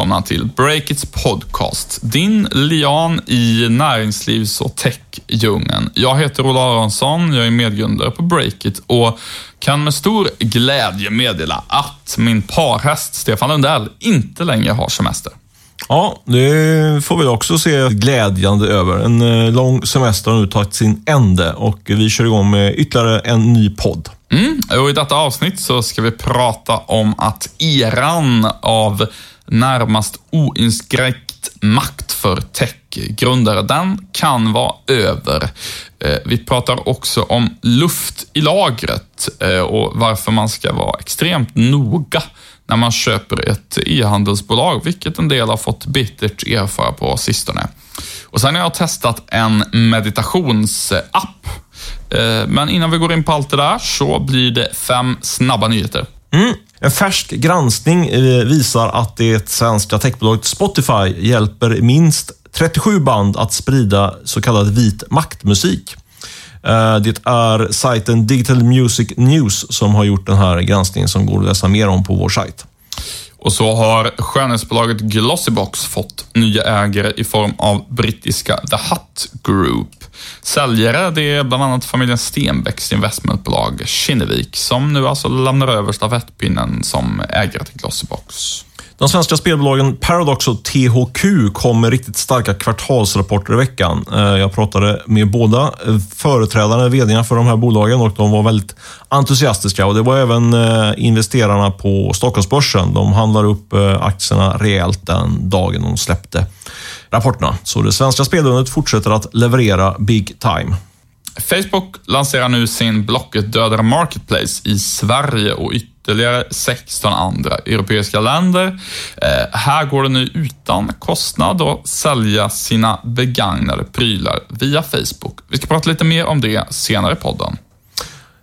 välkomna till Breakits podcast. Din lian i näringslivs och techdjungeln. Jag heter Ola Aronsson, jag är medgrundare på Breakit och kan med stor glädje meddela att min parhäst Stefan Lundell inte längre har semester. Ja, det får vi också se glädjande över. En eh, lång semester har nu tagit sin ände och vi kör igång med ytterligare en ny podd. Mm, och I detta avsnitt så ska vi prata om att eran av närmast oinskränkt makt för techgrundare, den kan vara över. Eh, vi pratar också om luft i lagret eh, och varför man ska vara extremt noga när man köper ett e-handelsbolag, vilket en del har fått bittert erfara på sistone. Och sen har jag testat en meditationsapp. Eh, men innan vi går in på allt det där så blir det fem snabba nyheter. Mm. En färsk granskning eh, visar att det svenska techbolaget Spotify hjälper minst 37 band att sprida så kallad vit maktmusik. Eh, det är sajten Digital Music News som har gjort den här granskningen som går att läsa mer om på vår sajt. Och så har skönhetsbolaget Glossybox fått nya ägare i form av brittiska The Hut Group. Säljare det är bland annat familjen Stenbecks investmentbolag Kinnevik som nu alltså lämnar över stafettpinnen som ägare till Glossybox. De svenska spelbolagen Paradox och THQ kom med riktigt starka kvartalsrapporter i veckan. Eh, jag pratade med båda eh, företrädarna, vdarna för de här bolagen och de var väldigt entusiastiska. Och Det var även eh, investerarna på Stockholmsbörsen. De handlade upp aktierna rejält den dagen de släppte rapporterna. Så det svenska spelundret fortsätter att leverera big time. Facebook lanserar nu sin Blocket-dödare Marketplace i Sverige och ytterligare 16 andra europeiska länder. Eh, här går det nu utan kostnad att sälja sina begagnade prylar via Facebook. Vi ska prata lite mer om det senare i podden.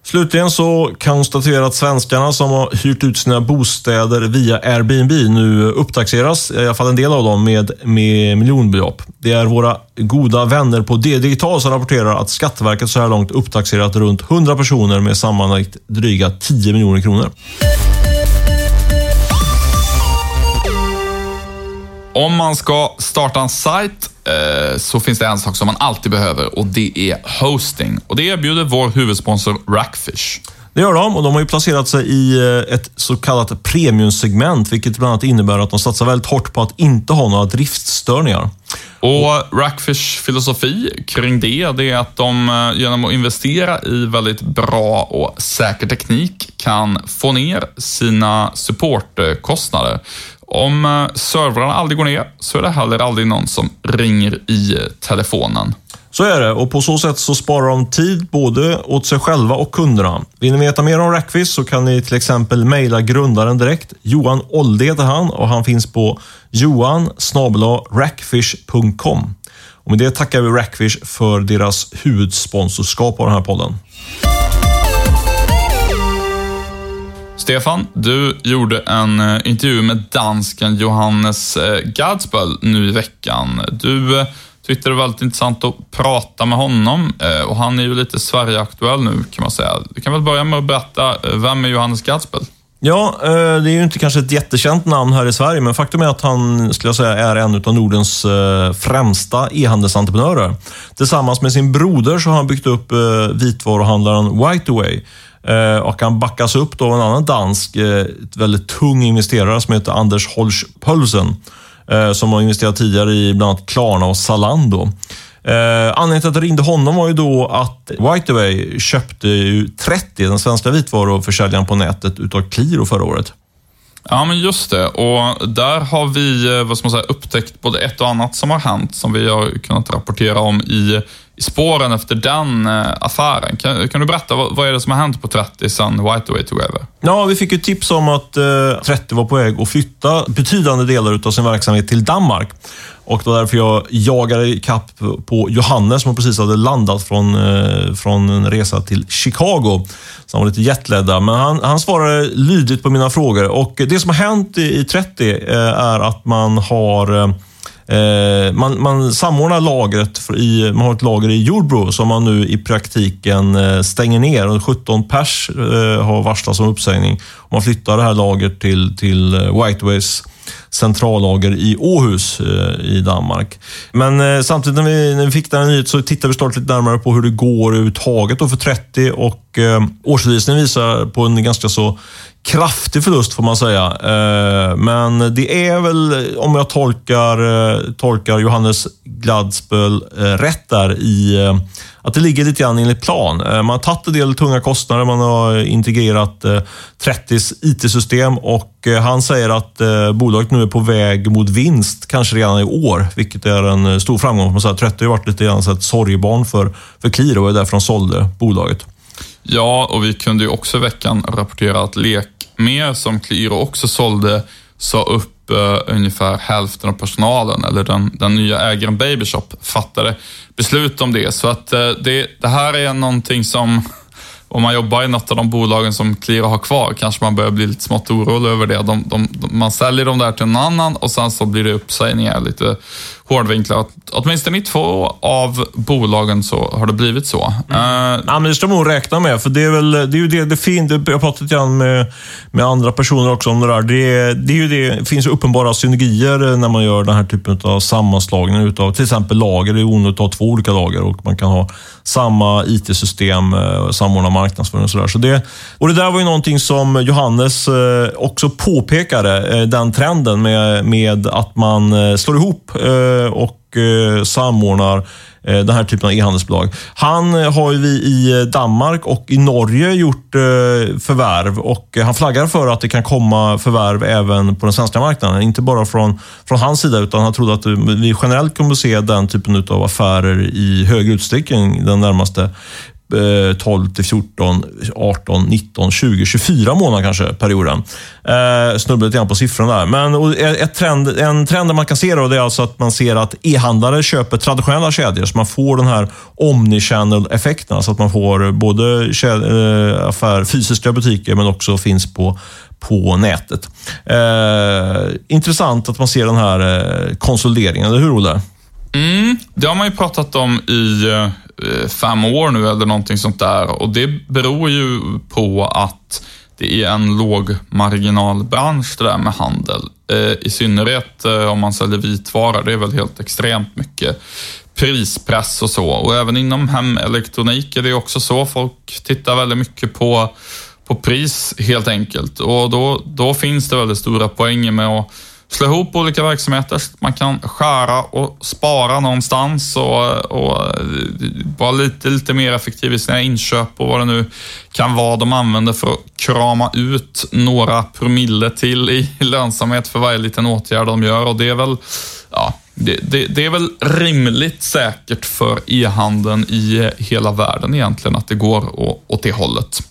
Slutligen så konstaterar att svenskarna som har hyrt ut sina bostäder via Airbnb nu upptaxeras, i alla fall en del av dem, med, med miljonbelopp. Det är våra goda vänner på D-digital som rapporterar att Skatteverket så här långt upptaxerat runt 100 personer med sammanlagt dryga 10 miljoner kronor. Om man ska starta en sajt så finns det en sak som man alltid behöver och det är hosting. Och det erbjuder vår huvudsponsor Rackfish. Det gör de och de har ju placerat sig i eh, ett så kallat premiumsegment, vilket bland annat innebär att de satsar väldigt hårt på att inte ha några driftstörningar. Och Rackfish filosofi kring det, det är att de eh, genom att investera i väldigt bra och säker teknik kan få ner sina supportkostnader. Om eh, servrarna aldrig går ner så är det heller aldrig någon som ringer i eh, telefonen. Så är det och på så sätt så sparar de tid både åt sig själva och kunderna. Vill ni veta mer om Rackfish så kan ni till exempel mejla grundaren direkt. Johan Olde heter han och han finns på johan Och med det tackar vi Rackfish för deras huvudsponsorskap av den här podden. Stefan, du gjorde en eh, intervju med dansken Johannes eh, Gadsböll nu i veckan. Du eh, tyckte det var väldigt intressant att prata med honom och han är ju lite Sverigeaktuell nu kan man säga. Du kan väl börja med att berätta, vem är Johannes Gadsböll? Ja, det är ju inte kanske ett jättekänt namn här i Sverige, men faktum är att han skulle jag säga, är en av Nordens främsta e-handelsentreprenörer. Tillsammans med sin broder så har han byggt upp vitvaruhandlaren Whiteaway Eh, Eh, och han backas upp av en annan dansk, eh, väldigt tung investerare som heter Anders Holsch Pölsen. Eh, som har investerat tidigare i bland annat Klarna och Zalando. Eh, anledningen till att jag ringde honom var ju då att Whiteaway köpte ju 30, den svenska vitvaruförsäljaren på nätet, utav Qliro förra året. Ja, men just det. Och där har vi eh, vad ska man säga, upptäckt både ett och annat som har hänt, som vi har kunnat rapportera om i spåren efter den eh, affären. Kan, kan, du berätta, vad, vad, är det som har hänt på 30 sedan Whiteaway tog över? Ja, vi fick ju tips om att eh, 30 var på väg att flytta betydande delar av sin verksamhet till Danmark. Och det var därför jag jagade kapp på Johannes som precis hade landat från, eh, från en resa till Chicago. Så han var lite jetledda, men han, han svarade lydigt på mina frågor. Och Det som har hänt i, i 30 eh, är att man har eh, Eh, man, man samordnar lagret, i, man har ett lager i Jordbro som man nu i praktiken eh, stänger ner. Och 17 pers eh, har varslats om uppsägning. Man flyttar det här lagret till, till eh, Whiteways centrallager i Åhus eh, i Danmark. Men samtidigt när vi, när vi fick den nyheten så tittade vi snart lite närmare på hur det går överhuvudtaget för 30 och årsredovisningen visar på en ganska så kraftig förlust får man säga. Eh, men det är väl, om jag tolkar, eh, tolkar Johannes Gladsböl eh, rätt där, i att det ligger lite grann enligt plan. Man har tagit en del tunga kostnader, man har integrerat 30s IT-system och han säger att bolaget nu är på väg mot vinst, kanske redan i år, vilket är en stor framgång. Man säger. 30 har varit lite grann ett sorgebarn för, för Qliro och det är därför de sålde bolaget. Ja, och vi kunde ju också i veckan rapportera att Lek mer som Qliro också sålde sa upp eh, ungefär hälften av personalen, eller den, den nya ägaren Babyshop fattade beslut om det. Så att eh, det, det här är någonting som om man jobbar i något av de bolagen som Qliro har kvar kanske man börjar bli lite smått orolig över det. De, de, de, man säljer dem där till någon annan och sen så blir det uppsägningar lite hårdvinklat. Åtminstone i två av bolagen så har det blivit så. Mm. Uh, ja, men det ska man nog räkna med, för det är väl det är ju det, det fint. Jag har pratat lite med, med andra personer också om det där. Det, det, är ju det, det finns uppenbara synergier när man gör den här typen av sammanslagning utav till exempel lager. Det är onödigt att ha två olika lager och man kan ha samma IT-system, eh, samordna marknadsföring och sådär. Så det, och det där var ju någonting som Johannes eh, också påpekade, den trenden med, med att man slår ihop Eh, och eh, samordnar eh, den här typen av e-handelsbolag. Han har ju vi i Danmark och i Norge gjort förvärv och han flaggar för att det kan komma förvärv även på den svenska marknaden. Inte bara från, från hans sida, utan han trodde att vi generellt kommer att se den typen av affärer i hög utsträckning den närmaste Eh, 12 till 14, 18, 19, 20, 24 månader kanske perioden. Eh, snubblade lite grann på siffrorna där. Men ett trend, en trend man kan se då, det är alltså att man ser att e-handlare köper traditionella kedjor, så man får den här omnichannel-effekten. Alltså att man får både kedjor, eh, affär, fysiska butiker, men också finns på på nätet. Eh, intressant att man ser den här eh, konsolideringen, eller hur Olle? Mm, det har man ju pratat om i Eh, fem år nu eller någonting sånt där och det beror ju på att det är en lågmarginalbransch det där med handel. Eh, I synnerhet eh, om man säljer vitvara, det är väl helt extremt mycket prispress och så. Och även inom hemelektronik är det också så. Folk tittar väldigt mycket på, på pris helt enkelt och då, då finns det väldigt stora poänger med att slå ihop olika verksamheter. så att Man kan skära och spara någonstans och, och eh, vara lite, lite mer effektiv i sina inköp och vad det nu kan vara de använder för att krama ut några promille till i lönsamhet för varje liten åtgärd de gör och det är väl ja, det, det, det, är väl rimligt säkert för e-handeln i hela världen egentligen att det går åt det hållet.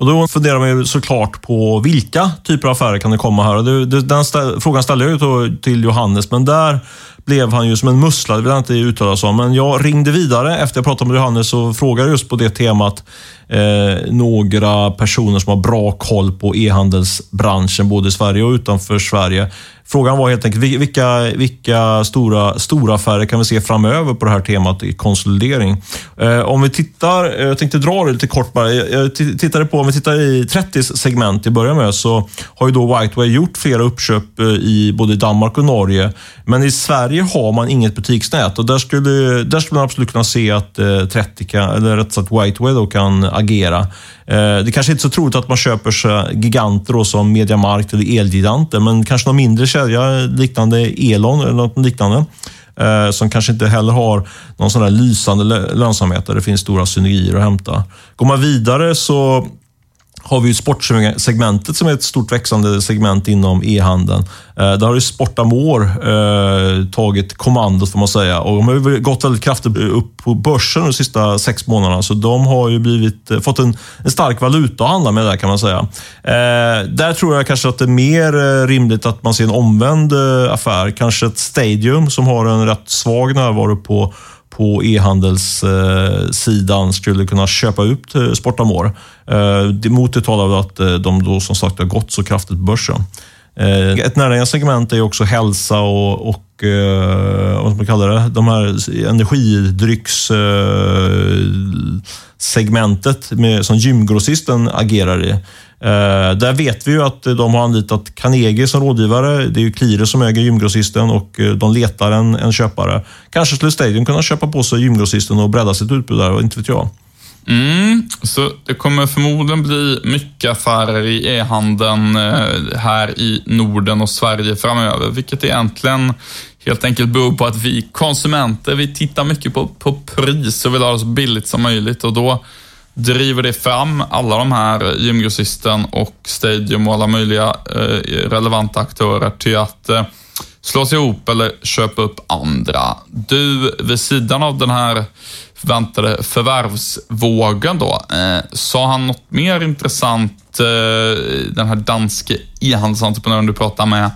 Och Då funderar man ju såklart på vilka typer av affärer kan det komma här. Det, det, den stä frågan ställde jag ju till Johannes, men där blev han ju som en mussla, det vill jag inte uttala sig om. Men jag ringde vidare efter jag pratat med Johannes och frågade just på det temat eh, några personer som har bra koll på e-handelsbranschen, både i Sverige och utanför Sverige. Frågan var helt enkelt, vilka, vilka stora, stora affärer kan vi se framöver på det här temat i konsolidering? Eh, om vi tittar, eh, jag tänkte dra det lite kort bara. Jag tittade på, om vi tittar i 30 segment i början med, så har ju då Whiteway gjort flera uppköp eh, i både Danmark och Norge. Men i Sverige har man inget butiksnät och där skulle, där skulle man absolut kunna se att eh, 30 kan, eller rätt sagt Whiteway då kan agera. Eh, det kanske inte är så troligt att man köper sig giganter som Mediamarkt eller Elgiganten, men kanske någon mindre kedja liknande Elon eller något liknande eh, som kanske inte heller har någon sån där lysande lönsamhet där det finns stora synergier att hämta. Går man vidare så har vi ju sportsegmentet som är ett stort växande segment inom e-handeln. Eh, där har ju Sportamore eh, tagit kommandot får man säga och de har gått väldigt kraftigt upp på börsen de sista sex månaderna. Så de har ju blivit, eh, fått en, en stark valuta att handla med där kan man säga. Eh, där tror jag kanske att det är mer eh, rimligt att man ser en omvänd affär. Kanske ett Stadium som har en rätt svag närvaro på på e-handelssidan skulle kunna köpa upp Sportamore. Eh, mot det talar att eh, de då som sagt har gått så kraftigt på börsen. Eh, ett närliggande segment är också hälsa och, och vad man kallar det, de här energidryckssegmentet som gymgrossisten agerar i. Eh, där vet vi ju att eh, de har anlitat Carnegie som rådgivare. Det är ju Qliro som äger gymgrossisten och eh, de letar en, en köpare. Kanske skulle Stadium kunna köpa på sig gymgrossisten och bredda sitt utbud där, inte vet jag. Mm, så det kommer förmodligen bli mycket affärer i e-handeln eh, här i Norden och Sverige framöver, vilket egentligen helt enkelt beror på att vi konsumenter, vi tittar mycket på, på pris och vill ha det så billigt som möjligt och då driver det fram alla de här eh, gymgrossisten och Stadium och alla möjliga eh, relevanta aktörer till att slås slå sig ihop eller köpa upp andra. Du, vid sidan av den här förväntade förvärvsvågen då, eh, sa han något mer intressant, eh, den här danske e-handelsentreprenören du pratar med,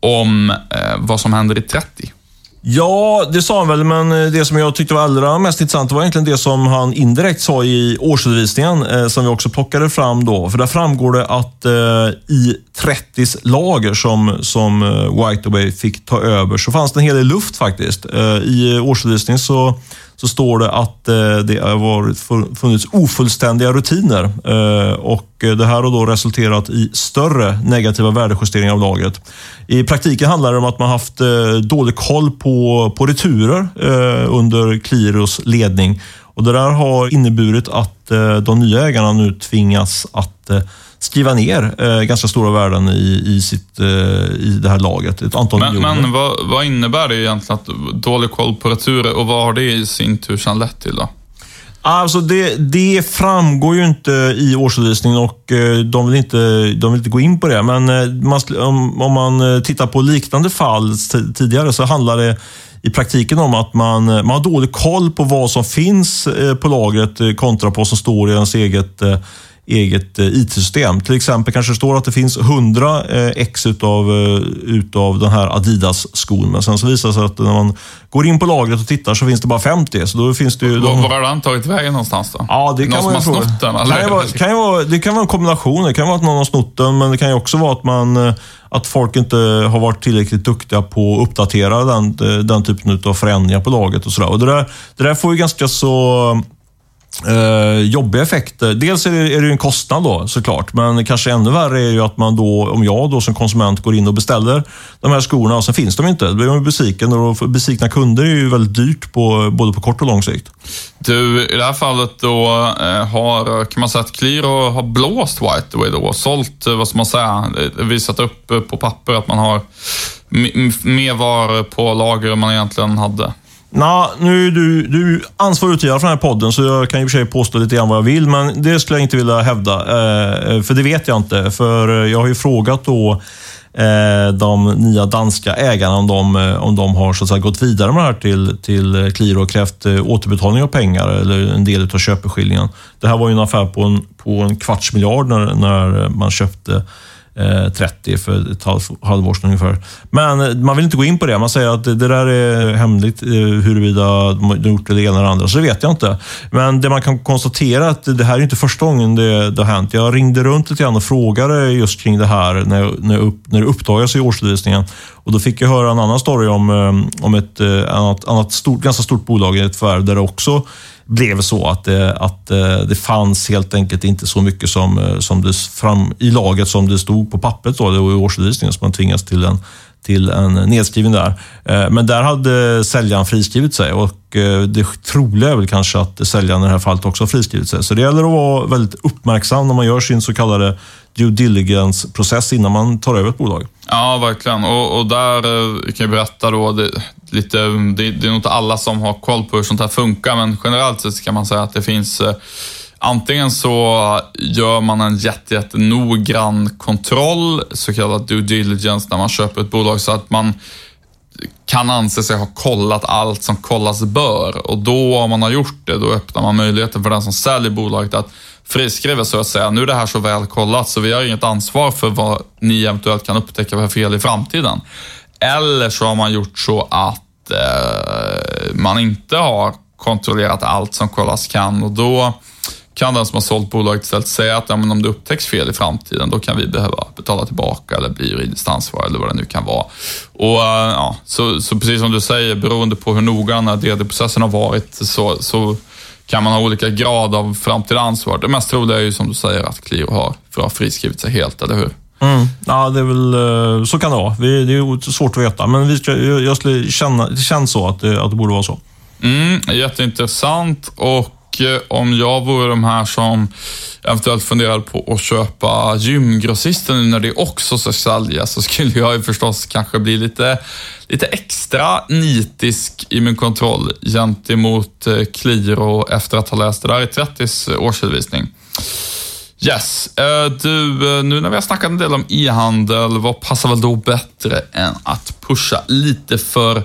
om eh, vad som händer i 30? Ja, det sa han väl, men eh, det som jag tyckte var allra mest intressant var egentligen det som han indirekt sa i årsredovisningen, eh, som vi också plockade fram då. För där framgår det att eh, i 30 lager som, som eh, Whiteaway fick ta över, så fanns det en hel del luft faktiskt. Eh, I årsredovisningen så så står det att eh, det har funnits ofullständiga rutiner och det här har då resulterat i större negativa värdejusteringar av lagret. I praktiken handlar det om att man haft dålig koll på, på returer under Qliros ledning och det där har inneburit att de nya ägarna nu tvingas att skriva ner eh, ganska stora värden i, i, sitt, eh, i det här laget. Ett antal men men vad, vad, innebär det egentligen att dålig koll på returer och vad har det i sin tur sedan lett till då? Alltså det, det framgår ju inte i årsredovisningen och eh, de vill inte, de vill inte gå in på det. Men eh, man, om, om man tittar på liknande fall tidigare så handlar det i praktiken om att man, man har dålig koll på vad som finns på lagret kontra på vad som står i ens eget eget eh, IT-system. Till exempel kanske det står att det finns 100 eh, ex utav, eh, utav den här Adidas-skon. Men sen så visar det sig att när man går in på lagret och tittar så finns det bara 50. Så då finns det ju... De... Var har den tagit vägen någonstans då? Ja, det någon kan man som har snott den? Eller? Kan vara, kan vara, det kan vara en kombination. Det kan vara att någon har snott den, men det kan ju också vara att man att folk inte har varit tillräckligt duktiga på att uppdatera den, den typen av förändringar på laget och sådär. Och det där, det där får ju ganska så eh, jobbiga effekter. Dels är det, är det en kostnad då såklart, men kanske ännu värre är ju att man då, om jag då som konsument går in och beställer de här skorna och sen finns de inte. Då blir man besviken och besvikna kunder är ju väldigt dyrt på, både på kort och lång sikt. Du, i det här fallet då eh, har, kan man säga att Qliro har blåst Whiteaway då, sålt, eh, vad ska man säga, eh, visat upp på papper att man har mer varor på lager än man egentligen hade. Nå, nu är du, du ansvarig utgivare för den här podden, så jag kan i och för sig påstå lite grann vad jag vill, men det skulle jag inte vilja hävda. Eh, för det vet jag inte. För eh, jag har ju frågat då eh, de nya danska ägarna om de, eh, om de har så att säga, gått vidare med det här till, till Qliro och krävt återbetalning av pengar eller en del av köpeskillingen. Det här var ju en affär på en, på en kvarts miljard när, när man köpte Eh, 30 för ett halvår sedan ungefär. Men eh, man vill inte gå in på det. Man säger att det där är hemligt eh, huruvida de har gjort det ena eller andra. Så det vet jag inte. Men det man kan konstatera är att det här är inte första gången det, det har hänt. Jag ringde runt lite grann och frågade just kring det här när, när, upp, när det uppdagades i årsredovisningen. Och då fick jag höra en annan story om, om ett annat, annat stort, ganska stort bolag i ett förvärv där det också blev så att, det, att eh, det fanns helt enkelt inte så mycket som, eh, som det fram i laget som det stod på pappret då, i årsredovisningen, så man tvingas till en, till en nedskrivning där. Eh, men där hade säljaren friskrivit sig och eh, det troliga är väl kanske att säljaren i det här fallet också har friskrivit sig. Så det gäller att vara väldigt uppmärksam när man gör sin så kallade due diligence-process innan man tar över ett bolag. Ja, verkligen. Och, och där eh, kan jag berätta då, det, lite, det, det är nog inte alla som har koll på hur sånt här funkar, men generellt sett kan man säga att det finns eh, Antingen så gör man en jätte, jätte noggrann kontroll, så kallad due diligence, när man köper ett bolag så att man kan anse sig ha kollat allt som kollas bör. Och då, om man har gjort det, då öppnar man möjligheten för den som säljer bolaget att friskriva så att säga. Nu är det här så väl kollat så vi har inget ansvar för vad ni eventuellt kan upptäcka för fel i framtiden. Eller så har man gjort så att eh, man inte har kontrollerat allt som kollas kan och då kan den som har sålt bolaget istället säga att ja, men om det upptäcks fel i framtiden, då kan vi behöva betala tillbaka eller bli juridiskt ansvarig eller vad det nu kan vara. Och eh, ja, så, så precis som du säger, beroende på hur noggranna DD-processen har varit så, så kan man ha olika grad av framtida ansvar. Det mest troliga är ju som du säger att Clio har, för att ha friskrivit sig helt, eller hur? Mm. Ja, det är väl, eh, så kan det vara. Det är svårt att veta, men vi ska, jag skulle känna, det känns så att det, att det borde vara så. Mm, jätteintressant och Eh, om jag vore de här som eventuellt funderar på att köpa gymgrossisten nu när det också ska säljas så skulle jag ju förstås kanske bli lite, lite extra nitisk i min kontroll gentemot eh, Qliro efter att ha läst det där i 30s årsredovisning. Yes. Eh, du, nu när vi har snackat en del om e-handel, vad passar väl då bättre än att pusha lite för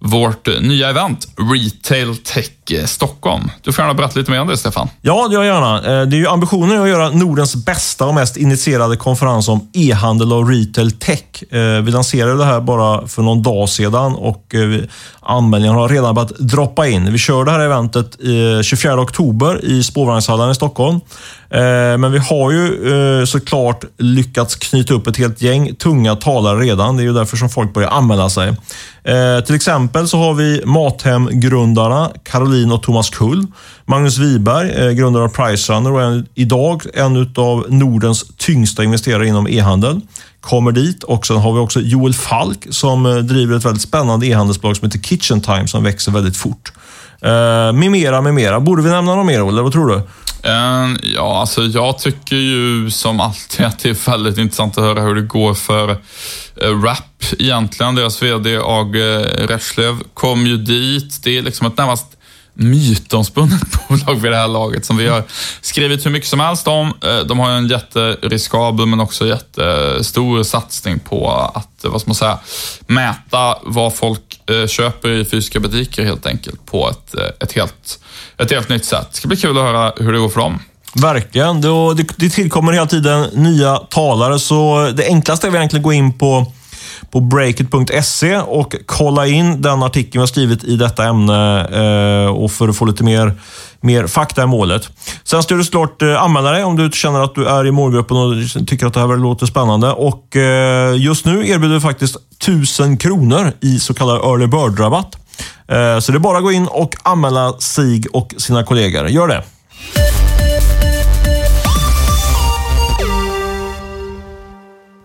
vårt nya event, Retail Tech eh, Stockholm. Du får gärna berätta lite mer om det, Stefan. Ja, det gör jag gärna. Eh, det är ju ambitionen att göra Nordens bästa och mest initierade konferens om e-handel och retail tech. Eh, vi lanserade det här bara för någon dag sedan och anmälningarna har redan börjat droppa in. Vi kör det här eventet 24 eh, oktober i Spårvagnshallen i Stockholm. Eh, men vi har ju eh, såklart lyckats knyta upp ett helt gäng tunga talare redan. Det är ju därför som folk börjar anmäla sig. Till exempel så har vi Mathem-grundarna Caroline och Thomas Kull. Magnus Wiberg, grundare av Pricerunner och en, idag en av Nordens tyngsta investerare inom e-handel kommer dit. Och sen har vi också Joel Falk som eh, driver ett väldigt spännande e-handelsbolag som heter Kitchen Time som växer väldigt fort. Uh, med mera, med mera. Borde vi nämna något mer, Olle? Vad tror du? Uh, ja, alltså jag tycker ju som alltid att det är väldigt intressant att höra hur det går för uh, Rap egentligen. Deras VD Ag Reschlev kom ju dit. Det är liksom ett närmast mytomspunnet bolag vid det här laget som vi har skrivit hur mycket som helst om. Eh, de har en jätteriskabel men också jättestor satsning på att, eh, vad ska man säga, mäta vad folk eh, köper i fysiska butiker helt enkelt på ett, ett, helt, ett helt nytt sätt. Det ska bli kul att höra hur det går för dem. Verkligen. Det, det tillkommer hela tiden nya talare, så det enklaste är att egentligen gå in på på breakit.se och kolla in den artikeln vi har skrivit i detta ämne eh, och för att få lite mer, mer fakta i målet. Sen ska du såklart eh, anmäla dig om du känner att du är i målgruppen och tycker att det här låter spännande. Och eh, just nu erbjuder vi faktiskt 1000 kronor i så kallad early bird-rabatt. Eh, så det är bara att gå in och anmäla sig och sina kollegor. Gör det!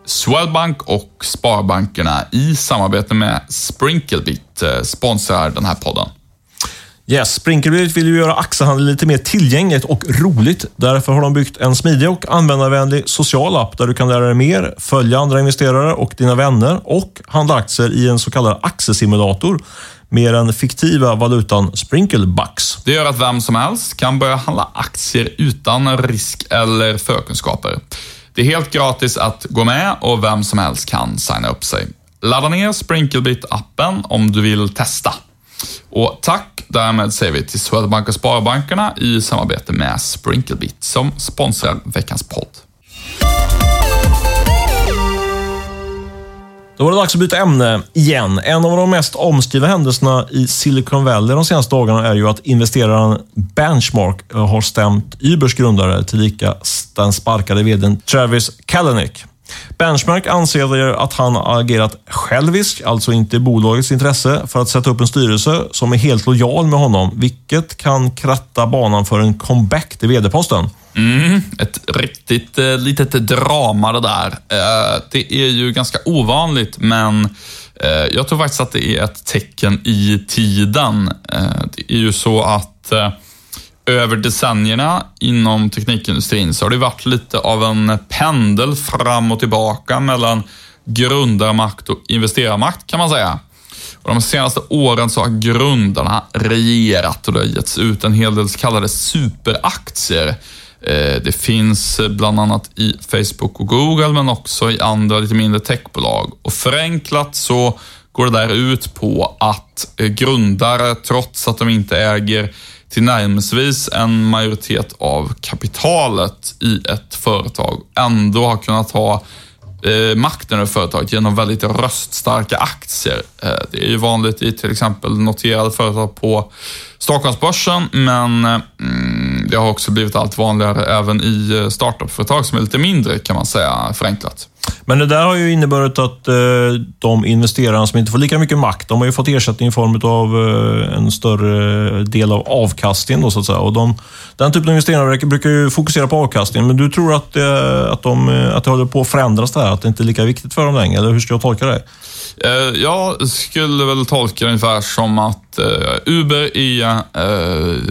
Swedbank och Sparbankerna i samarbete med Sprinklebit eh, sponsrar den här podden. Yes, Sprinklebit vill ju göra aktiehandel lite mer tillgängligt och roligt. Därför har de byggt en smidig och användarvänlig social app där du kan lära dig mer, följa andra investerare och dina vänner och handla aktier i en så kallad aktiesimulator med den fiktiva valutan Sprinklebucks. Det gör att vem som helst kan börja handla aktier utan risk eller förkunskaper. Det är helt gratis att gå med och vem som helst kan signa upp sig. Ladda ner Sprinklebit-appen om du vill testa. Och tack, därmed säger vi till Swedbank och Sparbankerna i samarbete med Sprinklebit som sponsrar veckans podd. Då var det dags att byta ämne igen. En av de mest omskrivna händelserna i Silicon Valley de senaste dagarna är ju att investeraren Benchmark eh, har stämt Ubers grundare, tillika den sparkade vdn Travis Kalanick. Benchmark anser att han agerat själviskt, alltså inte i bolagets intresse, för att sätta upp en styrelse som är helt lojal med honom, vilket kan kratta banan för en comeback till vd-posten. Mm, ett riktigt eh, litet drama det där. Eh, det är ju ganska ovanligt, men eh, jag tror faktiskt att det är ett tecken i tiden. Eh, det är ju så att eh, över decennierna inom teknikindustrin så har det varit lite av en pendel fram och tillbaka mellan grundarmakt och investerarmakt kan man säga. Och de senaste åren så har grundarna regerat och det har getts ut en hel del så kallade superaktier. Eh, det finns bland annat i Facebook och Google, men också i andra lite mindre techbolag. Och förenklat så går det där ut på att eh, grundare, trots att de inte äger tillnärmelsvis en majoritet av kapitalet i ett företag ändå har kunnat ha eh, makten över företaget genom väldigt röststarka aktier. Eh, det är ju vanligt i till exempel noterade företag på Stockholmsbörsen, men eh, mm, det har också blivit allt vanligare även i eh, startupföretag som är lite mindre kan man säga förenklat. Men det där har ju inneburit att eh, de investerare som inte får lika mycket makt, de har ju fått ersättning i form av eh, en större del av avkastningen. Då, så att säga. Och de, den typen av investerare brukar ju fokusera på avkastningen, men du tror att, att, de, att det håller på att förändras det här? Att det inte är lika viktigt för dem längre, eller hur ska jag tolka det? Jag skulle väl tolka det ungefär som att Uber är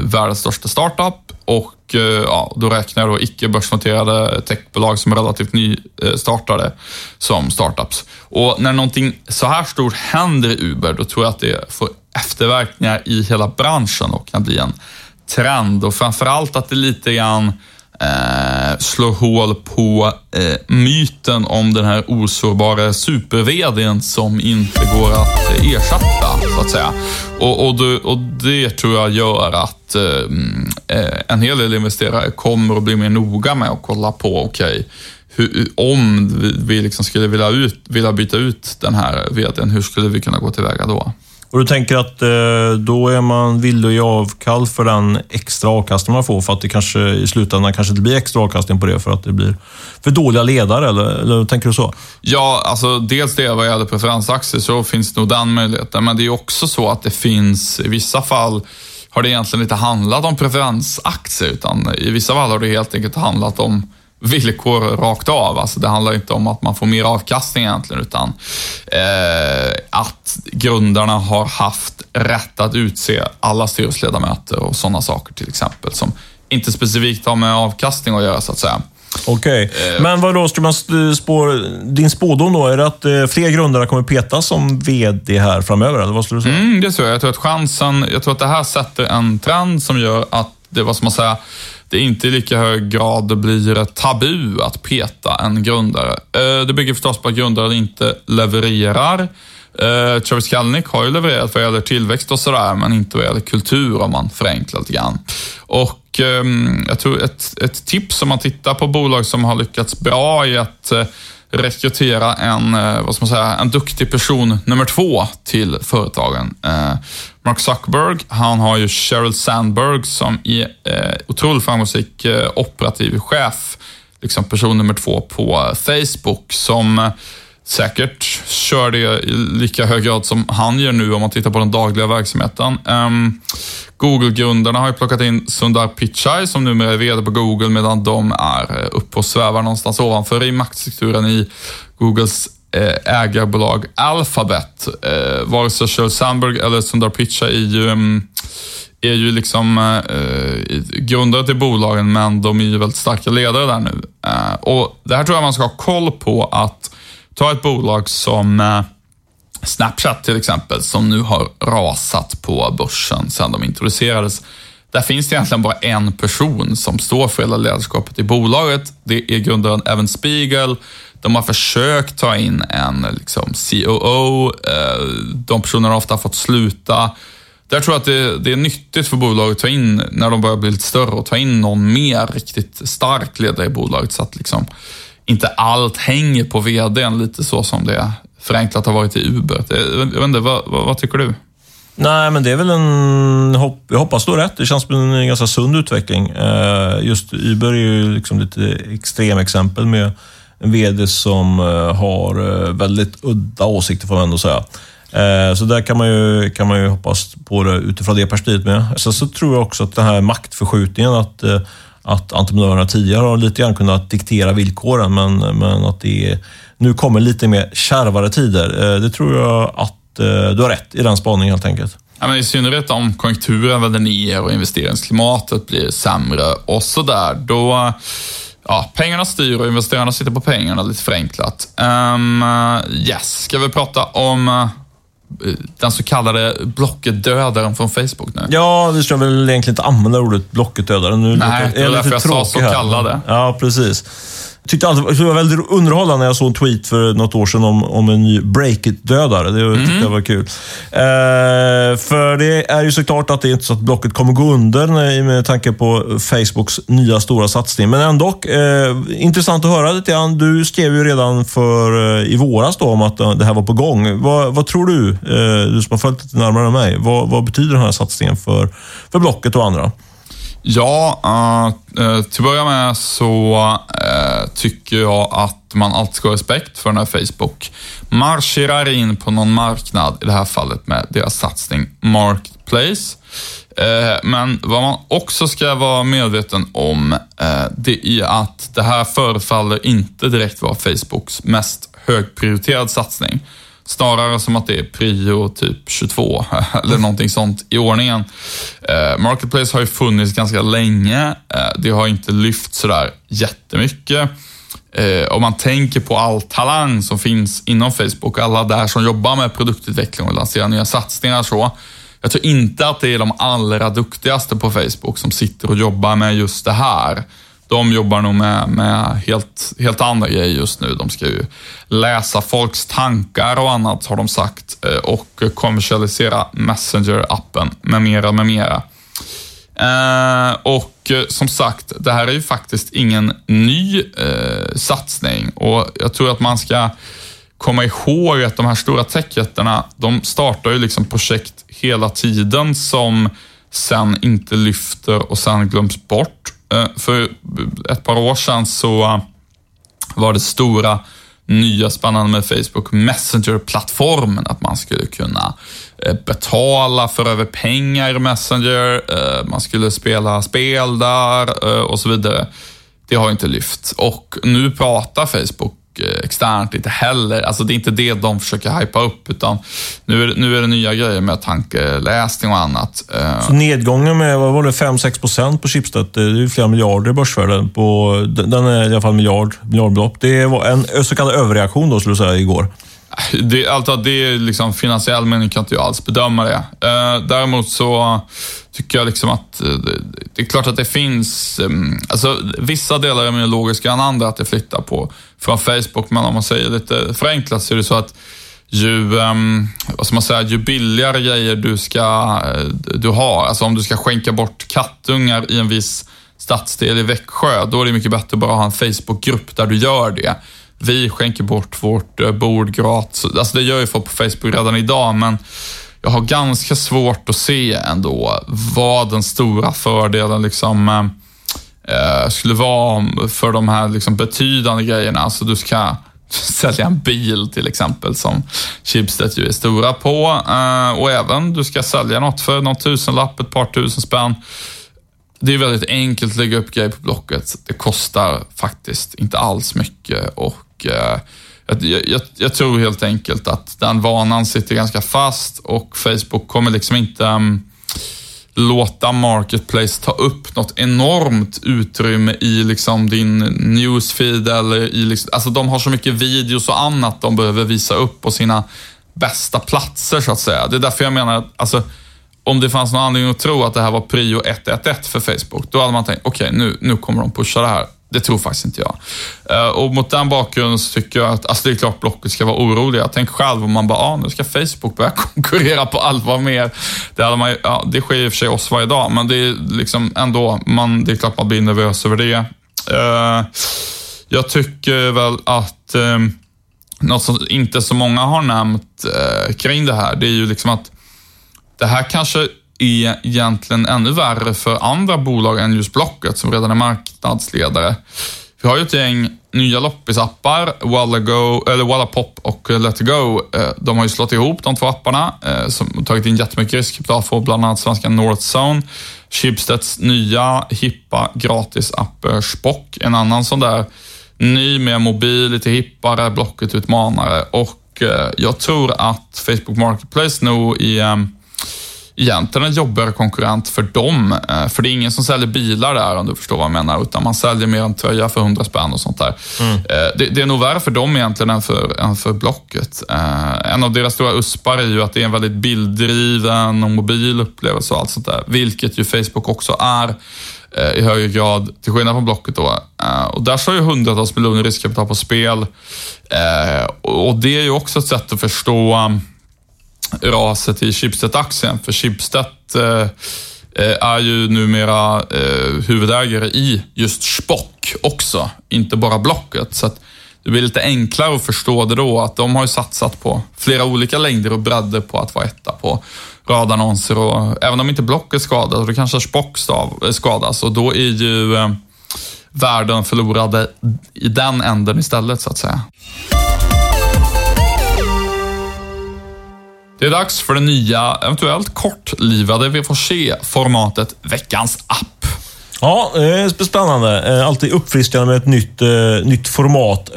världens största startup och eh, ja, då räknar jag då icke börsnoterade techbolag som är relativt nystartade som startups. Och när någonting så här stort händer i Uber, då tror jag att det får efterverkningar i hela branschen och kan bli en trend. Och framförallt att det lite grann eh, slår hål på eh, myten om den här osårbara super som inte går att eh, ersätta, så att säga. Och, och, det, och det tror jag gör att eh, eh, en hel del investerare kommer att bli mer noga med att kolla på, okej, okay, om vi liksom skulle vilja, ut, vilja byta ut den här vdn, hur skulle vi kunna gå tillväga då? Och du tänker att eh, då är man villig att ge avkall för den extra avkastning man får för att det kanske i slutändan kanske inte blir extra avkastning på det för att det blir för dåliga ledare, eller, eller tänker du så? Ja, alltså dels det vad gäller preferensaktier så finns nog den möjligheten, men det är också så att det finns i vissa fall har det egentligen inte handlat om preferensaktier, utan i vissa fall har det helt enkelt handlat om villkor rakt av. Alltså det handlar inte om att man får mer avkastning egentligen, utan eh, att grundarna har haft rätt att utse alla styrelseledamöter och sådana saker till exempel, som inte specifikt har med avkastning att göra så att säga. Okej, okay. Eh. men vad då man spå, din spådom då? Är det att eh, fler grundare kommer petas som VD här framöver, eller vad skulle du säga? Mm, det tror jag. Jag tror att chansen, jag tror att det här sätter en trend som gör att det, vad ska man säga, det inte i lika hög grad blir tabu att peta en grundare. Eh, det bygger förstås på att grundaren inte levererar. Eh, Travis Kalnick har ju levererat vad gäller tillväxt och sådär, men inte vad gäller kultur om man förenklar lite grann. Och ehm, jag tror ett, ett tips om man tittar på bolag som har lyckats bra är att eh, rekrytera en, eh, vad ska man säga, en duktig person nummer två till företagen. Eh, Mark Zuckerberg, han har ju Sheryl Sandberg som är eh, otroligt framgångsrik operativ chef, liksom person nummer två på Facebook som säkert kör det i lika hög grad som han gör nu om man tittar på den dagliga verksamheten. Um, Google-grundarna har ju plockat in Sundar Pichai som numera är VD på Google medan de är eh, uppe och svävar någonstans ovanför i maktstrukturen i Googles eh, ägarbolag Alphabet. Eh, vare sig Sheryl Sandberg eller Sundar Pichai är ju, um, är ju liksom eh, grundare till bolagen, men de är ju väldigt starka ledare där nu. Eh, och Det här tror jag man ska ha koll på att Ta ett bolag som eh, Snapchat till exempel, som nu har rasat på börsen sedan de introducerades. Där finns det egentligen bara en person som står för hela ledarskapet i bolaget. Det är grundaren Evan Spiegel. De har försökt ta in en liksom, COO. Eh, de personerna har ofta fått sluta. Där tror jag att det, det, är nyttigt för bolaget att ta in, när de börjar bli lite större, att ta in någon mer riktigt stark ledare i bolaget så att liksom, inte allt hänger på vdn, lite så som det förenklat har varit i Uber. Jag vet inte, vad, vad, vad tycker du? Nej, men det är väl en... Jag hoppas du har rätt. Det känns som en ganska sund utveckling. Eh, just Uber är ju liksom lite extremexempel med en VD som eh, har eh, väldigt udda åsikter, får man ändå säga. Så där kan man, ju, kan man ju hoppas på det utifrån det perspektivet med. Sen så tror jag också att den här maktförskjutningen, att att entreprenörerna tidigare har lite grann kunnat diktera villkoren, men, men att det nu kommer lite mer kärvare tider. Eh, det tror jag att eh, du har rätt i den spaningen helt enkelt. Ja, men I synnerhet om konjunkturen vänder ner och investeringsklimatet blir sämre och sådär, då Ja, pengarna styr och investerarna sitter på pengarna lite förenklat. Um, yes, ska vi prata om den så kallade Blocket-dödaren från Facebook nu. Ja, vi ska väl egentligen inte använda ordet Blocket-dödaren. Nu Nej, det var därför jag sa så kallade. Ja, precis tyckte alltid, det var väldigt underhållande när jag såg en tweet för något år sedan om, om en ny Breakit-dödare. Det mm. tyckte jag var kul. Eh, för det är ju såklart att det är inte så att Blocket kommer gå under med tanke på Facebooks nya stora satsning. Men ändå, eh, intressant att höra lite grann. Du skrev ju redan för, eh, i våras då, om att det här var på gång. Vad, vad tror du, eh, du som har följt lite närmare än mig, vad, vad betyder den här satsningen för, för Blocket och andra? Ja, uh, till att börja med så uh, tycker jag att man alltid ska ha respekt för när Facebook marscherar in på någon marknad, i det här fallet med deras satsning Marketplace. Uh, men vad man också ska vara medveten om, det är att det här förefaller inte direkt vara Facebooks mest högprioriterad satsning. Snarare som att det är prio typ 22 eller någonting sånt i ordningen. Eh, Marketplace har ju funnits ganska länge. Eh, det har inte lyft sådär jättemycket. Eh, om man tänker på all talang som finns inom Facebook, alla där som jobbar med produktutveckling och lanserar nya satsningar så. Jag tror inte att det är de allra duktigaste på Facebook som sitter och jobbar med just det här de jobbar nog med, med helt, helt andra grejer just nu. De ska ju läsa folks tankar och annat har de sagt eh, och kommersialisera Messenger-appen med mera, med mera. Eh, och eh, som sagt, det här är ju faktiskt ingen ny eh, satsning och jag tror att man ska komma ihåg att de här stora techjättarna, de startar ju liksom projekt hela tiden som sen inte lyfter och sen glöms bort. Eh, för ett par år sedan så eh, var det stora nya spännande med Facebook Messenger-plattformen, att man skulle kunna eh, betala för över pengar i Messenger, man skulle spela spel där och så vidare. Det har inte lyft. Och nu pratar Facebook Eh, externt inte heller. Alltså det är inte det de försöker hypa upp, utan nu är, nu är det nya grejer med tankeläsning och annat. Eh, så nedgången med, vad var det, 5-6 procent på Schibsted, det är flera miljarder i börsvärden. På, den är i alla fall miljard, miljardbelopp. Det var en så kallad överreaktion då, skulle du säga, igår. Det, alltså, det är liksom finansiell mening kan inte jag alls bedöma det. Eh, däremot så tycker jag liksom att eh, det, det är klart att det finns, mm, alltså vissa delar är mer logiska än andra att det flyttar på från Facebook, men om man säger lite förenklat så är det så att ju, um, vad ska man säga, ju billigare grejer du, ska, eh, du har, alltså om du ska skänka bort kattungar i en viss stadsdel i Växjö, då är det mycket bättre att bara ha en Facebookgrupp där du gör det vi skänker bort vårt eh, bord gratis. Alltså det gör ju folk på Facebook redan idag, men jag har ganska svårt att se ändå vad den stora fördelen liksom eh, eh skulle vara för de här liksom betydande grejerna. Alltså du ska sälja en bil till exempel som Schibsted ju är stora på. Eh, och även du ska sälja något för någon tusenlapp, ett par tusen spänn. Det är väldigt enkelt att lägga upp grejer på Blocket. Det kostar faktiskt inte alls mycket och eh, jag, jag, jag, tror helt enkelt att den vanan sitter ganska fast och Facebook kommer liksom inte um, låta Marketplace ta upp något enormt utrymme i liksom din newsfeed eller i liksom, alltså de har så mycket videos och annat de behöver visa upp på sina bästa platser så att säga. Det är därför jag menar att alltså, om det fanns någon anledning att tro att det här var prio 111 för Facebook, då hade man tänkt, okej, okay, nu, nu kommer de pusha det här. Det tror faktiskt inte jag. Eh, och mot den bakgrunden så tycker jag att, alltså det är klart Blocket ska vara oroliga. Tänk själv om man bara, ah, nu ska Facebook börja konkurrera på allvar mer. Det, hade man, ja, det sker i och för sig oss varje dag, men det är liksom ändå, man, det är klart man blir nervös över det. Uh, jag tycker väl att ehm, något som inte så många har nämnt uh, kring det här, det är ju liksom att det här kanske är egentligen ännu värre för andra bolag än just Blocket som redan är marknadsledare. Vi har ju ett gäng nya loppisappar, Wallago, eller Wallapop och Let Go. Eh, de har ju slått ihop de två apparna eh, som tagit in jättemycket riskkapital från bland annat svenska Northzone. Schibsteds nya hippa gratisapp eh, Spock, en annan sån där ny, mer mobil, lite hippare, Blocket-utmanare och jag tror att Facebook Marketplace nog är egentligen en jobbigare konkurrent för dem. Eh, för det är ingen som säljer bilar där om du förstår vad jag menar, utan man säljer mer en tröja för 100 spänn och sånt där. Mm. Eh, det, det, är nog värre för dem egentligen än för, än för Blocket. Eh, en av deras stora uspar är ju att det är en väldigt bilddriven och mobil upplevelse och allt sånt där, vilket ju Facebook också är i högre grad, till skillnad från Blocket då. Och där står ju hundratals miljoner riskkapital på spel. Och det är ju också ett sätt att förstå raset i Schibsted-aktien. För Schibsted eh, eh, är ju numera eh, huvudägare i just Spock också, inte bara Blocket. Så det blir lite enklare att förstå det då, att de har ju satsat på flera olika längder och bredder på att vara etta på radannonser och även om inte Blocket skadas, då kanske Spock eh, skadas och då är ju eh, värden förlorade i den änden istället så att säga. Det är dags för det nya, eventuellt kortlivade, vi får se, formatet Veckans app. Ja, är spännande. Eh, alltid uppfriskande med ett nytt, uh, nytt format.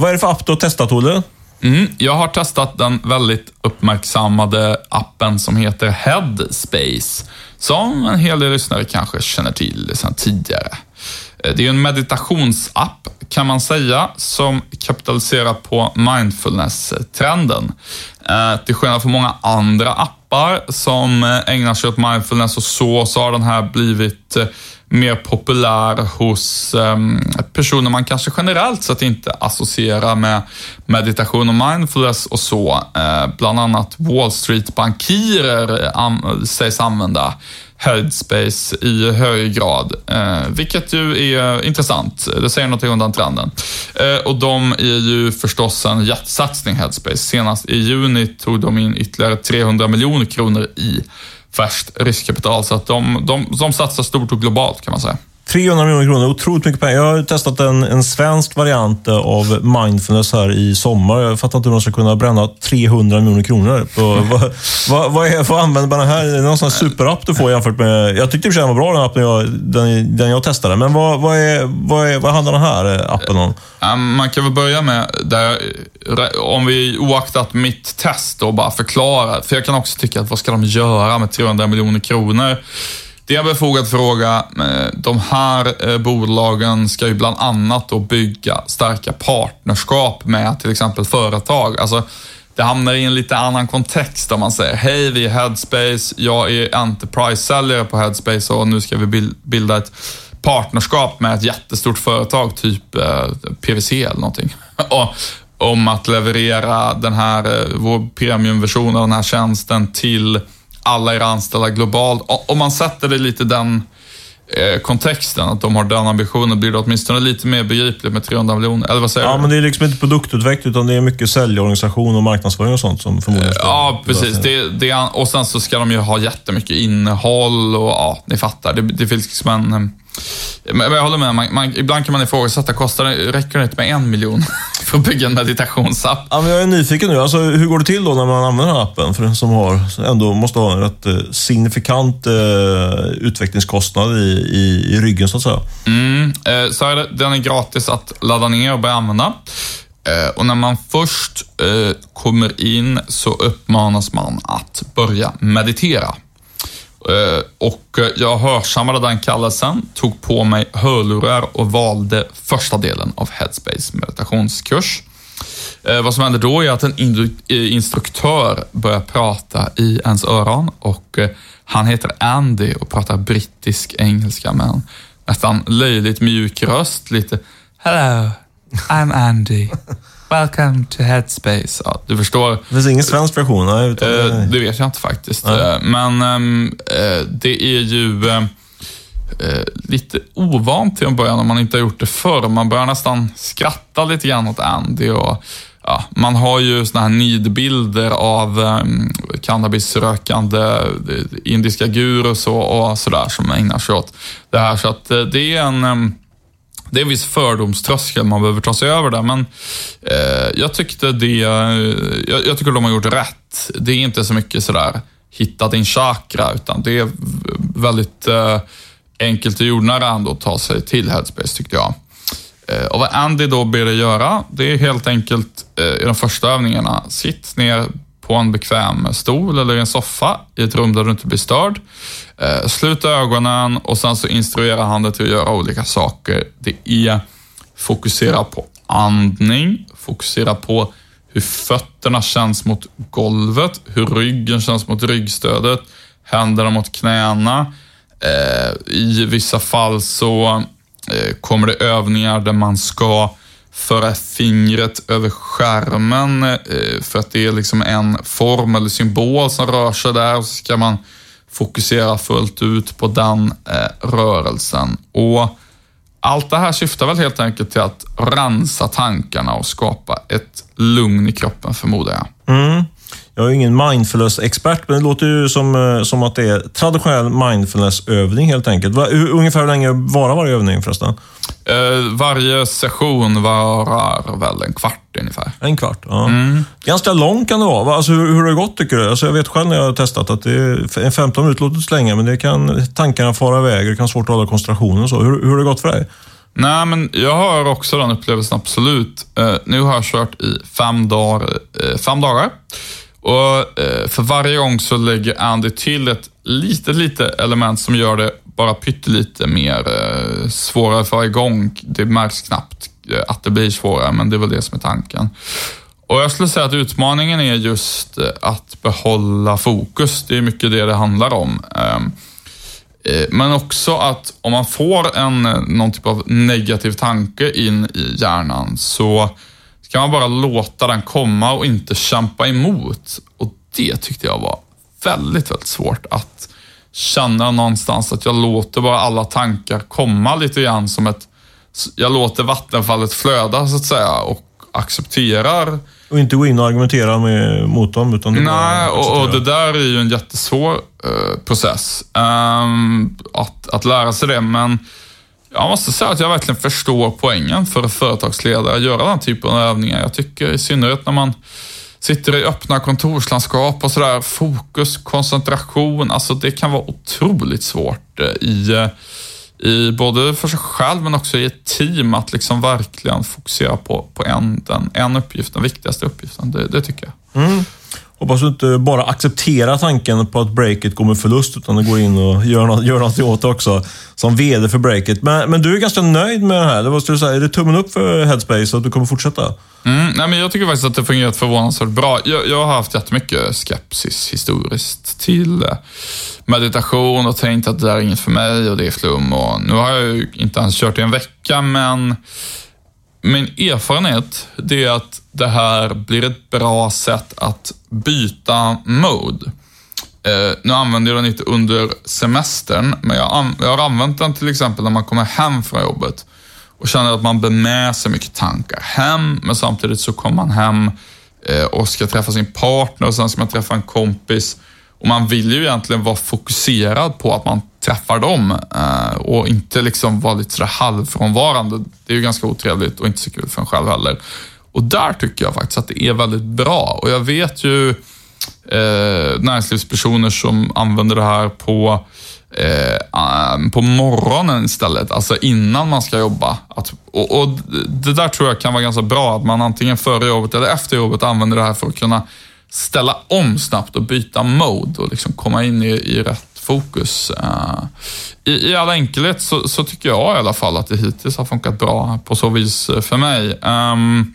Vad är det för app du har testat, Olle? Mm, jag har testat den väldigt uppmärksammade appen som heter Headspace, som en hel del lyssnare kanske känner till sedan tidigare. Eh, det är en meditationsapp kan man säga, som kapitaliserar på mindfulness-trenden. Eh, till skillnad från många andra appar som eh, ägnar sig åt mindfulness och så, så har den här blivit mer populär hos personer man kanske generellt sett inte associerar med meditation och mindfulness och så. Bland annat Wall Street-bankirer sägs använda Headspace i hög grad, eh, vilket ju är intressant. Det säger något om den trenden. Eh, och de är ju förstås en jättesatsning, Headspace. Senast i juni tog de in ytterligare 300 miljoner kronor i färskt riskkapital. Så att de, de, de satsar stort och globalt kan man säga. 300 miljoner kronor, otroligt mycket pengar. Jag har testat en, en svensk variant av mindfulness här i sommar. Jag fattar inte hur de ska kunna bränna 300 miljoner kronor. På, vad, vad, vad, är, vad använder man den här? Är det någon sån superapp du får jämfört med... Jag tyckte i och för sig den var bra, den appen jag, den, den jag testade. Men vad, vad, är, vad, är, vad handlar den här appen om? Man kan väl börja med, där, om vi oaktat mitt test och bara förklara. För jag kan också tycka att vad ska de göra med 300 miljoner kronor? Det är en befogad fråga. Eh, de här eh, bolagen ska ju bland annat då bygga starka partnerskap med till exempel företag. Alltså, det hamnar i en lite annan kontext om man säger, hej vi är Headspace, jag är Enterprise-säljare på Headspace och nu ska vi bilda ett partnerskap med ett jättestort företag, typ eh, PVC eller någonting. om att leverera den här, vår premiumversion av den här tjänsten till alla era anställda globalt. Om man sätter det lite den eh, kontexten, att de har den ambitionen, blir det åtminstone lite mer begripligt med 300 miljoner. Eller vad säger ja, du? men det är liksom inte produktutveckling, utan det är mycket säljorganisation och marknadsföring och sånt som förmodligen ska... Ja, precis. Det, det, och sen så ska de ju ha jättemycket innehåll och ja, ni fattar. Det, det finns liksom en men jag håller med, man, man, ibland kan man ifrågasätta, kostar det, räcker det inte med en miljon för att bygga en meditationsapp? Ja, men jag är nyfiken nu. Alltså, hur går det till då när man använder den här appen? För den som har, ändå måste ha en rätt eh, signifikant eh, utvecklingskostnad i, i, i, ryggen, så att säga. Mm, eh, så är det, den är gratis att ladda ner och börja använda. Eh, och när man först eh, kommer in så uppmanas man att börja meditera. Eh, och eh, jag hörsammade den kallelsen, tog på mig hörlurar och valde första delen av Headspace meditationskurs. Eh, vad som händer då är att en instruktör börjar prata i ens öron och han heter Andy och pratar brittisk engelska med en nästan löjligt mjuk röst. Lite Hello, I'm Andy. Welcome to Headspace. Ja, du förstår. Det finns ingen svensk version? Nej, utan det... det vet jag inte faktiskt. Nej. Men ähm, det är ju äh, lite ovant till en början om man inte har gjort det förr. Man börjar nästan skratta lite grann åt Andy och ja, man har ju såna här nidbilder av ähm, cannabisrökande indiska gurus och, och sådär som ägnar sig åt det här. Så att det är en ähm, det är en viss fördomströskel man behöver ta sig över där, men eh, jag tyckte det, eh, jag, jag, tycker de har gjort rätt. Det är inte så mycket sådär, hitta din chakra, utan det är väldigt eh, enkelt och jordnära ändå att ta sig till Headspace, tyckte jag. Eh, och vad Andy då ber dig göra, det är helt enkelt eh, i de första övningarna, sitt ner på en bekväm stol eller i en soffa i ett rum där du inte blir störd. Eh, sluta ögonen och sen så instruerar han dig till att göra olika saker. Det är fokusera på andning, fokusera på hur fötterna känns mot golvet, hur ryggen känns mot ryggstödet, händerna mot knäna. Eh, I vissa fall så eh, kommer det övningar där man ska föra fingret över skärmen eh, för att det är liksom en form eller symbol som rör sig där och så ska man fokusera fullt ut på den eh, rörelsen. Och allt det här syftar väl helt enkelt till att rensa tankarna och skapa ett lugn i kroppen, förmodar jag. Mm. Jag är ingen mindfulness-expert, men det låter ju som, eh, som att det är traditionell mindfulness-övning helt enkelt. Ungefär hur länge varar varje övning förresten? Eh, varje session varar väl en kvart ungefär. En kvart? Ja. Mm. Ganska lång kan det vara. Alltså, hur, hur har det gått tycker du? Alltså, jag vet själv när jag har testat att det är 15 minuter låter inte länge, men det kan, tankarna fara iväg och det kan vara svårt att hålla koncentrationen. Och så. Hur, hur har det gått för dig? Nej, men jag har också den upplevelsen, absolut. Uh, nu har jag kört i fem dagar. Uh, fem dagar. Och eh, För varje gång så lägger Andy till ett litet, litet element som gör det bara pyttelite mer eh, svårare för varje gång. Det märks knappt eh, att det blir svårare, men det är väl det som är tanken. Och Jag skulle säga att utmaningen är just att behålla fokus. Det är mycket det det handlar om. Ehm, men också att om man får en, någon typ av negativ tanke in i hjärnan så ska man bara låta den komma och inte kämpa emot. Och det tyckte jag var väldigt, väldigt svårt att känna någonstans att jag låter bara alla tankar komma lite grann som ett... Jag låter vattenfallet flöda så att säga och accepterar och inte gå in och argumentera med, mot dem. Utan Nej, och, och, det där är ju en jättesvår uh, process. Um, att, att lära sig det, men jag måste säga att jag verkligen förstår poängen för företagsledare att göra den typen av övningar. Jag tycker i synnerhet när man sitter i öppna kontorslandskap och sådär, fokus, koncentration, alltså det kan vara otroligt svårt eh, i eh, i både för sig själv men också i ett team att liksom verkligen fokusera på, på en, den, en uppgift, den viktigaste uppgiften. Det, det tycker jag. Mm. Hoppas du inte bara accepterar tanken på att breaket går med förlust, utan du går in och gör något, gör något åt det också, som VD för breaket. Men, men du är ganska nöjd med det här. Det var, säga, är det tummen upp för Headspace att du kommer fortsätta? Mm, nej, men jag tycker faktiskt att det fungerat förvånansvärt bra. Jag, jag har haft jättemycket skepsis historiskt till meditation och tänkt att det där är inget för mig och det är flum. Och nu har jag ju inte ens kört i en vecka, men min erfarenhet det är att det här blir ett bra sätt att byta mode. Eh, nu använder jag den inte under semestern, men jag, jag har använt den till exempel när man kommer hem från jobbet och känner att man bär med sig mycket tankar hem, men samtidigt så kommer man hem eh, och ska träffa sin partner och sen ska man träffa en kompis. Och man vill ju egentligen vara fokuserad på att man träffar dem eh, och inte liksom vara lite sådär halvfrånvarande. Det är ju ganska otrevligt och inte så kul för en själv heller. Och där tycker jag faktiskt att det är väldigt bra. Och jag vet ju eh, näringslivspersoner som använder det här på eh, på morgonen istället, alltså innan man ska jobba. Att, och, och, Det där tror jag kan vara ganska bra, att man antingen före jobbet eller efter jobbet använder det här för att kunna ställa om snabbt och byta mode och liksom komma in i, i rätt fokus. Eh, I, I all enkelhet så, så, tycker jag i alla fall att det hittills har funkat bra på så vis för mig. Um,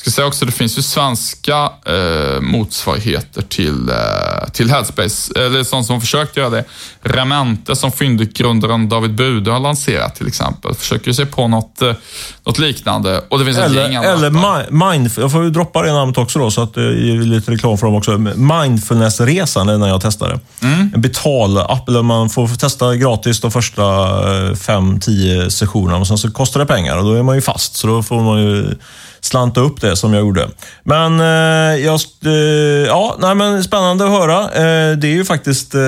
ska säga också, det finns ju svenska eh, motsvarigheter till, eh, till Headspace, eller sånt som försökt göra det. Remente som fyndiggrundaren David Bude har lanserat till exempel, försöker sig på något, eh, något liknande. Och det finns eller, ett gäng Eller mind, jag får ju droppa det namnet också då, så att det ger lite reklam för dem också. Mindfulness-resan är när jag testade. Mm. En betalapp, där man får testa gratis de första eh, fem, tio sessionerna och sen så kostar det pengar och då är man ju fast. Så då får man ju slanta upp det som jag gjorde. Men, eh, jag, eh, ja, nej, men spännande att höra. Eh, det är ju faktiskt eh,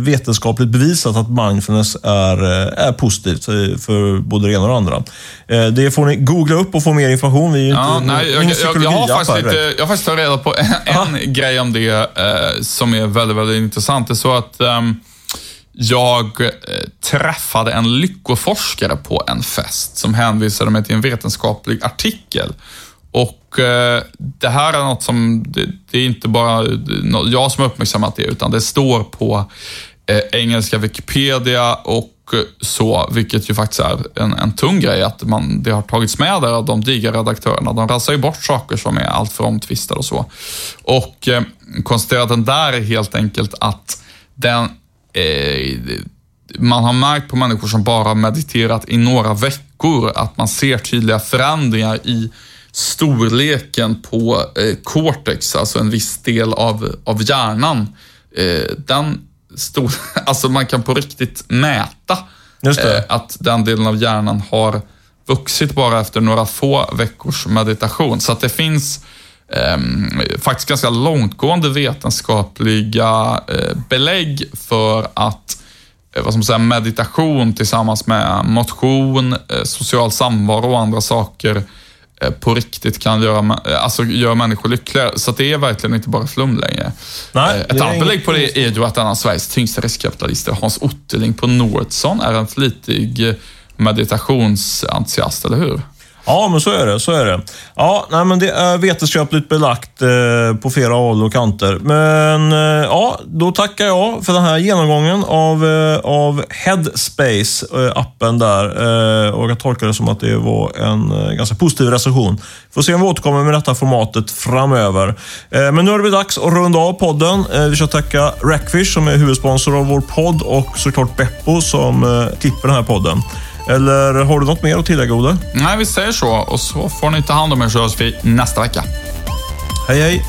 vetenskapligt bevisat att mindfulness är, eh, är positivt för både det ena och det andra. Eh, det får ni googla upp och få mer information. Vi är ja, inte nej, jag, jag, jag, har faktiskt lite, jag har faktiskt tagit reda på en, en grej om det som är väldigt, väldigt intressant. Det är så att um, jag eh, träffade en lyckoforskare på en fest som hänvisade mig till en vetenskaplig artikel. Och eh, Det här är något som, det, det är inte bara jag som har uppmärksammat det, utan det står på eh, engelska Wikipedia och eh, så, vilket ju faktiskt är en, en tung grej att man, det har tagits med där av de digra redaktörerna. De rasar ju bort saker som är alltför omtvistade och så. Och eh, konstaterar att den där är helt enkelt att den eh, man har märkt på människor som bara har mediterat i några veckor att man ser tydliga förändringar i storleken på eh, cortex, alltså en viss del av, av hjärnan. Eh, den stor, alltså man kan på riktigt mäta. Eh, att den delen av hjärnan har vuxit bara efter några få veckors meditation. Så att det finns ehm, faktiskt ganska långtgående vetenskapliga eh, belägg för att eh, vad man säga, meditation tillsammans med motion, eh, social samvaro och andra saker eh, på riktigt kan göra, eh, alltså, göra människor lyckligare. Så att det är verkligen inte bara flum längre. Nej, Eh, Ett annat belägg på det är ju att en av Sveriges tyngsta riskkapitalister, Hans Otterling på Nordsson, är en flitig eh, meditationsentusiast, eller hur? Ja, men så är det. Så är det. Ja, nej, men det är vetenskapligt belagt eh, på flera håll och kanter. Men eh, ja, då tackar jag för den här genomgången av, eh, av Headspace, eh, appen där. Eh, och jag tolkar det som att det var en eh, ganska positiv recension. Får se om vi återkommer med detta formatet framöver. Eh, men nu har det blivit dags att runda av podden. Eh, vi ska tacka Rackfish som är huvudsponsor av vår podd och såklart Beppo som eh, klipper den här podden. Eller har du något mer att tillägga, Olle? Nej, vi säger så och så får ni ta hand om er så hörs vi nästa vecka. Hej, hej!